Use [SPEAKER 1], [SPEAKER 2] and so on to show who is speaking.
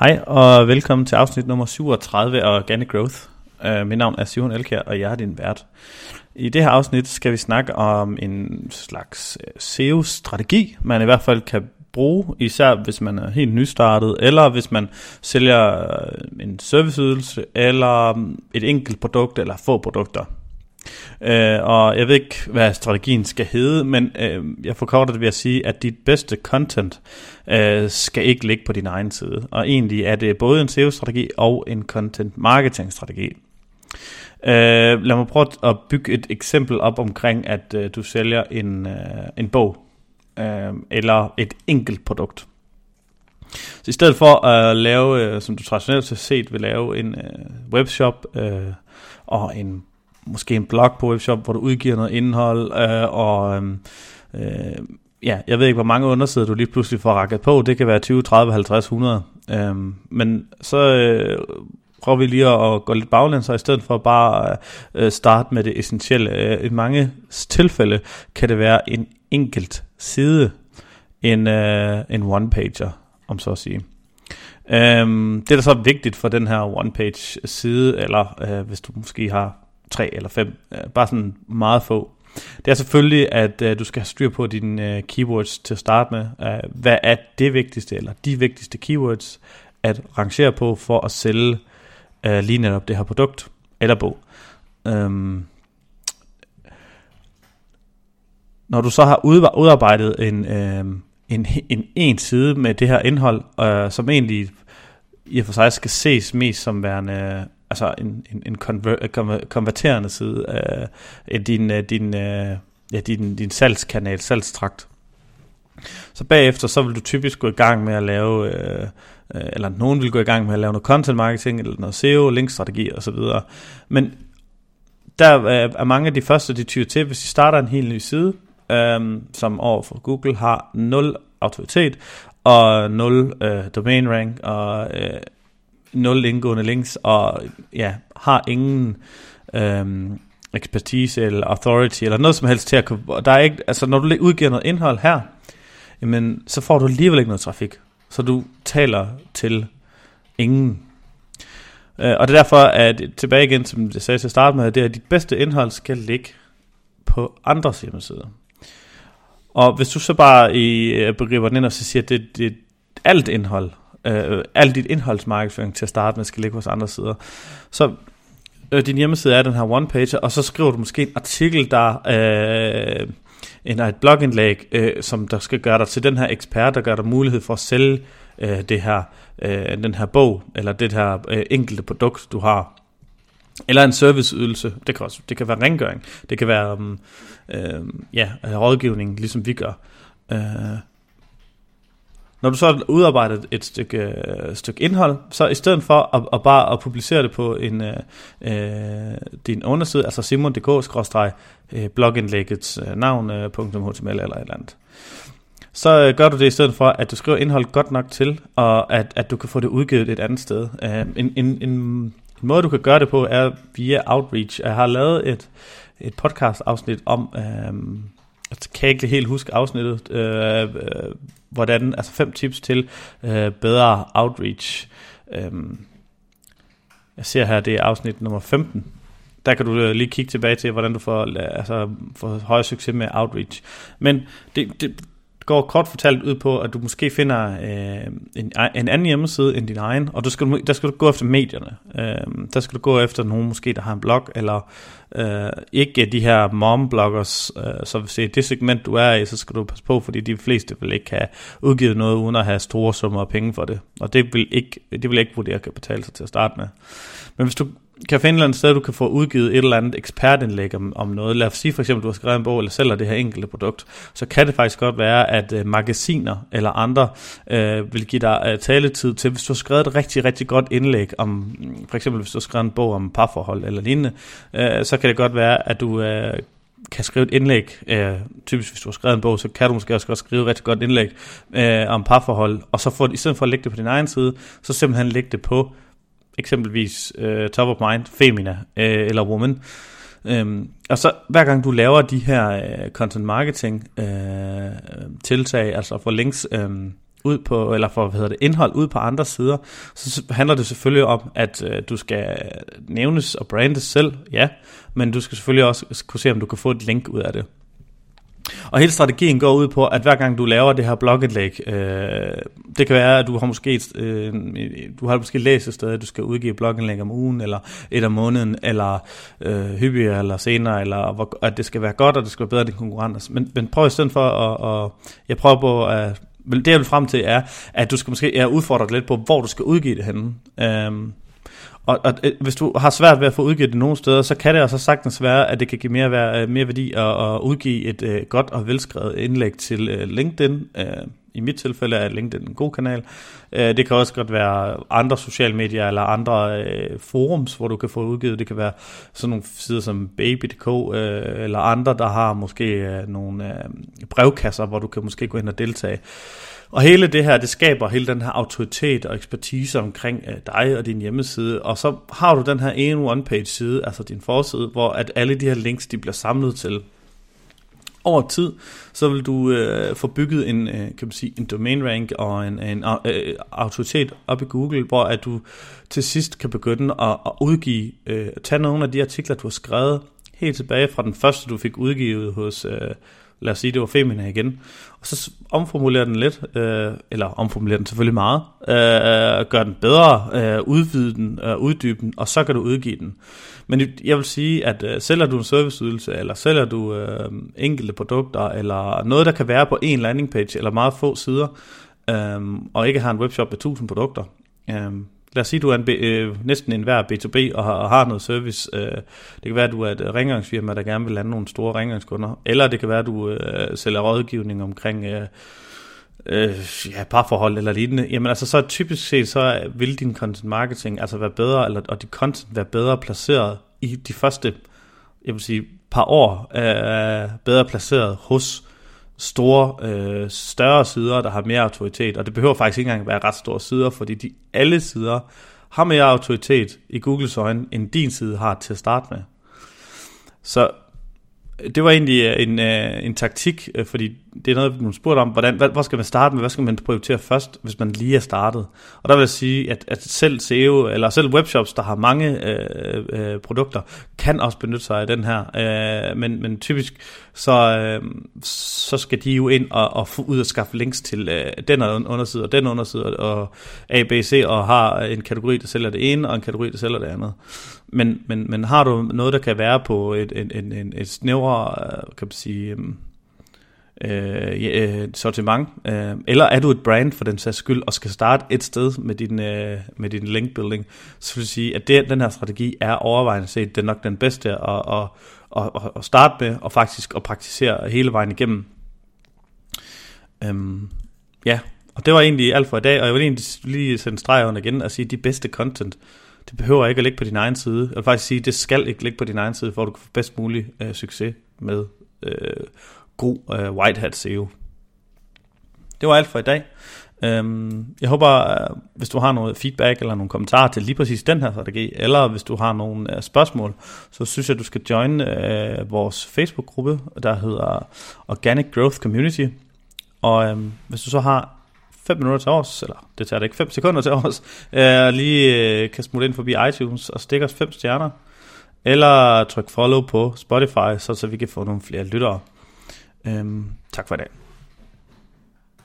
[SPEAKER 1] Hej og velkommen til afsnit nummer 37 af Organic Growth. Uh, mit navn er Simon Elkjær, og jeg er din vært. I det her afsnit skal vi snakke om en slags øh, SEO-strategi, man i hvert fald kan bruge, især hvis man er helt nystartet, eller hvis man sælger øh, en serviceydelse, eller mm, et enkelt produkt, eller få produkter. Øh, og jeg ved ikke, hvad strategien skal hedde, men øh, jeg forkorter det ved at sige, at dit bedste content øh, skal ikke ligge på din egen side. Og egentlig er det både en SEO-strategi og en content marketing-strategi. Øh, lad mig prøve at bygge et eksempel op omkring, at øh, du sælger en, øh, en bog, øh, eller et enkelt produkt. Så i stedet for at lave, øh, som du traditionelt set vil lave, en øh, webshop uh, og en måske en blog på webshop, hvor du udgiver noget indhold, øh, og øhm, øh, ja, jeg ved ikke, hvor mange undersider du lige pludselig får rakket på, det kan være 20, 30, 50, 100, øh, men så øh, prøver vi lige at, gå lidt baglæns, og i stedet for bare øh, starte med det essentielle. Øh, I mange tilfælde kan det være en enkelt side, en, øh, en one-pager, om så at sige. Øhm, det, der så er vigtigt for den her one-page side, eller øh, hvis du måske har tre eller fem, øh, bare sådan meget få. Det er selvfølgelig, at øh, du skal have styr på dine øh, keywords til at starte med. Øh, hvad er det vigtigste, eller de vigtigste keywords at rangere på for at sælge øh, lige netop det her produkt eller bog. Um, når du så har udarbejdet en, øh, en, en, en side med det her indhold, øh, som egentlig i og for sig skal ses mest som værende altså en, en, en konver, konverterende side af din, øh, din, øh, ja, din, din salgskanal, salgstrakt. Så bagefter, så vil du typisk gå i gang med at lave, øh, øh eller nogen vil gå i gang med at lave noget content marketing, eller noget SEO, linkstrategi osv. Men der er mange af de første, de tyrer til, hvis de starter en helt ny side, øh, som over for Google har 0 autoritet, og 0 øh, domain rank, og øh, nul indgående links, og ja, har ingen øhm, ekspertise eller authority, eller noget som helst til at kunne, der er ikke, altså når du udgiver noget indhold her, jamen, så får du alligevel ikke noget trafik. Så du taler til ingen. Øh, og det er derfor, at tilbage igen, som jeg sagde til at starte med, det er, at dit bedste indhold skal ligge på andres hjemmesider. Og hvis du så bare i øh, begriber den ind og så siger, at det, det, alt indhold øh, alt dit indholdsmarkedsføring til at starte med skal ligge hos andre sider. Så øh, din hjemmeside er den her one page, og så skriver du måske en artikel, der øh, en, et blogindlæg, øh, som der skal gøre dig til den her ekspert, der gør dig mulighed for at sælge øh, det her, øh, den her bog, eller det her øh, enkelte produkt, du har. Eller en serviceydelse, det kan, også, det kan være rengøring, det kan være mm, øh, ja, rådgivning, ligesom vi gør. Øh, når du så har udarbejdet et stykke, øh, stykke indhold, så i stedet for at, at bare at publicere det på en, øh, øh din underside, altså simon.dk-blogindlæggets øh, øh, navn, øh, .html eller et eller andet, så øh, gør du det i stedet for, at du skriver indhold godt nok til, og at, at du kan få det udgivet et andet sted. Øh, en, en, en, en måde, du kan gøre det på, er via outreach. Jeg har lavet et, et podcast afsnit om... Øh, jeg kan ikke helt huske afsnittet, øh, øh, hvordan, altså fem tips til øh, bedre outreach. Øh, jeg ser her, det er afsnit nummer 15. Der kan du øh, lige kigge tilbage til, hvordan du får, altså, får højere succes med outreach. Men det, det, går kort fortalt ud på, at du måske finder øh, en, en anden hjemmeside end din egen, og du skal, der skal du gå efter medierne. Øh, der skal du gå efter nogen måske, der har en blog, eller øh, ikke de her mom-bloggers. Øh, så hvis det er det segment, du er i, så skal du passe på, fordi de fleste vil ikke have udgivet noget, uden at have store summer af penge for det. Og det vil ikke, det vil ikke vurdere kan betale sig til at starte med. Men hvis du kan finde et eller andet sted, du kan få udgivet et eller andet ekspertindlæg om, om noget. Lad os sige for eksempel, du har skrevet en bog eller sælger det her enkelte produkt, så kan det faktisk godt være, at øh, magasiner eller andre øh, vil give dig øh, taletid til, hvis du har skrevet et rigtig, rigtig godt indlæg om, for eksempel hvis du har skrevet en bog om parforhold eller lignende, øh, så kan det godt være, at du øh, kan skrive et indlæg, øh, typisk hvis du har skrevet en bog, så kan du måske også godt skrive et rigtig godt indlæg øh, om parforhold, og så få, i stedet for at lægge det på din egen side, så simpelthen lægge det på eksempelvis øh, top of mind, femina øh, eller woman. Øhm, og så hver gang du laver de her øh, content marketing øh, tiltag, altså for links øh, ud på, eller for, hvad hedder det, indhold ud på andre sider, så handler det selvfølgelig om, at øh, du skal nævnes og brandes selv, ja, men du skal selvfølgelig også kunne se, om du kan få et link ud af det. Og hele strategien går ud på, at hver gang du laver det her blogindlæg, øh, det kan være, at du har måske, øh, du har måske læst et sted, at du skal udgive blogindlæg om ugen, eller et om måneden, eller øh, hyppigere, eller senere, eller hvor, at det skal være godt, og det skal være bedre end konkurrenter. Men, men prøv i stedet for at, at jeg prøver på at det jeg vil frem til er, at du skal måske er dig lidt på, hvor du skal udgive det henne. Øhm, og, og øh, hvis du har svært ved at få udgivet det nogle steder, så kan det også sagtens være, at det kan give mere, øh, mere værdi at, at udgive et uh, godt og velskrevet indlæg til uh, LinkedIn. Uh, I mit tilfælde er LinkedIn en god kanal. Uh, det kan også godt være andre sociale medier eller andre uh, forums, hvor du kan få udgivet. Det kan være sådan nogle sider som baby.dk uh, eller andre, der har måske uh, nogle uh, brevkasser, hvor du kan måske gå ind og deltage. Og hele det her, det skaber hele den her autoritet og ekspertise omkring øh, dig og din hjemmeside. Og så har du den her ene one-page side, altså din forside, hvor at alle de her links, de bliver samlet til. Over tid, så vil du øh, få bygget en, øh, kan man sige, en domain rank og en, en øh, autoritet op i Google, hvor at du til sidst kan begynde at, at udgive, øh, tage nogle af de artikler, du har skrevet, helt tilbage fra den første, du fik udgivet hos, øh, lad os sige, det var Femina igen, og så omformulerer den lidt, øh, eller omformulerer den selvfølgelig meget, øh, gør den bedre, øh, udvide den, øh, uddybe den, og så kan du udgive den. Men jeg vil sige, at øh, sælger du en serviceydelse, eller sælger du øh, enkelte produkter, eller noget, der kan være på en landing page, eller meget få sider, øh, og ikke har en webshop med 1000 produkter, øh, lad os sige, du er en, øh, næsten en hver B2B og har, og har noget service. Øh, det kan være, at du er et rengøringsfirma, der gerne vil lande nogle store rengøringskunder. Eller det kan være, at du øh, sælger rådgivning omkring øh, øh, ja, parforhold eller lignende. Jamen altså, så typisk set, så vil din content marketing altså være bedre, eller, og dit content være bedre placeret i de første, jeg vil sige, par år, øh, bedre placeret hos store, øh, større sider, der har mere autoritet, og det behøver faktisk ikke engang være ret store sider, fordi de alle sider har mere autoritet i Googles øjne, end din side har til at starte med. Så det var egentlig øh, en, øh, en taktik, øh, fordi det er noget, man spurgte om, hvordan, hvad, hvor skal man starte med, hvad skal man prioritere først, hvis man lige er startet. Og der vil jeg sige, at, at selv SEO, eller selv webshops, der har mange øh, øh, produkter, kan også benytte sig af den her. Øh, men, men typisk, så, øh, så skal de jo ind og, og få ud og skaffe links til øh, den underside og den underside, og A, B, C, og har en kategori, der sælger det ene, og en kategori, der sælger det andet. Men, men, men har du noget, der kan være på et, et, et, et, et snævre, øh, kan man sige, øhm, øh, øh, sortiment, øh, eller er du et brand for den sags skyld, og skal starte et sted med din, øh, med din link building, så vil jeg sige, at det, den her strategi er overvejende set, det er nok den bedste at, at, at, at, at starte med, og faktisk at praktisere hele vejen igennem. Øhm, ja, og det var egentlig alt for i dag, og jeg vil egentlig lige sende streg under igen og sige, at de bedste content, det behøver ikke at ligge på din egen side. Jeg vil faktisk sige, det skal ikke ligge på din egen side, for at du kan få bedst mulig øh, succes med øh, god øh, white hat SEO. Det var alt for i dag. Øhm, jeg håber, øh, hvis du har noget feedback eller nogle kommentarer til lige præcis den her strategi, eller hvis du har nogle øh, spørgsmål, så synes jeg, du skal join øh, vores Facebook-gruppe, der hedder Organic Growth Community. Og øhm, hvis du så har 5 minutter til os, eller det tager det ikke 5 sekunder til os, øh, lige øh, kan smutte ind forbi iTunes og stikke os 5 stjerner, eller tryk follow på Spotify, så, så vi kan få nogle flere lyttere. Øhm, tak for i dag.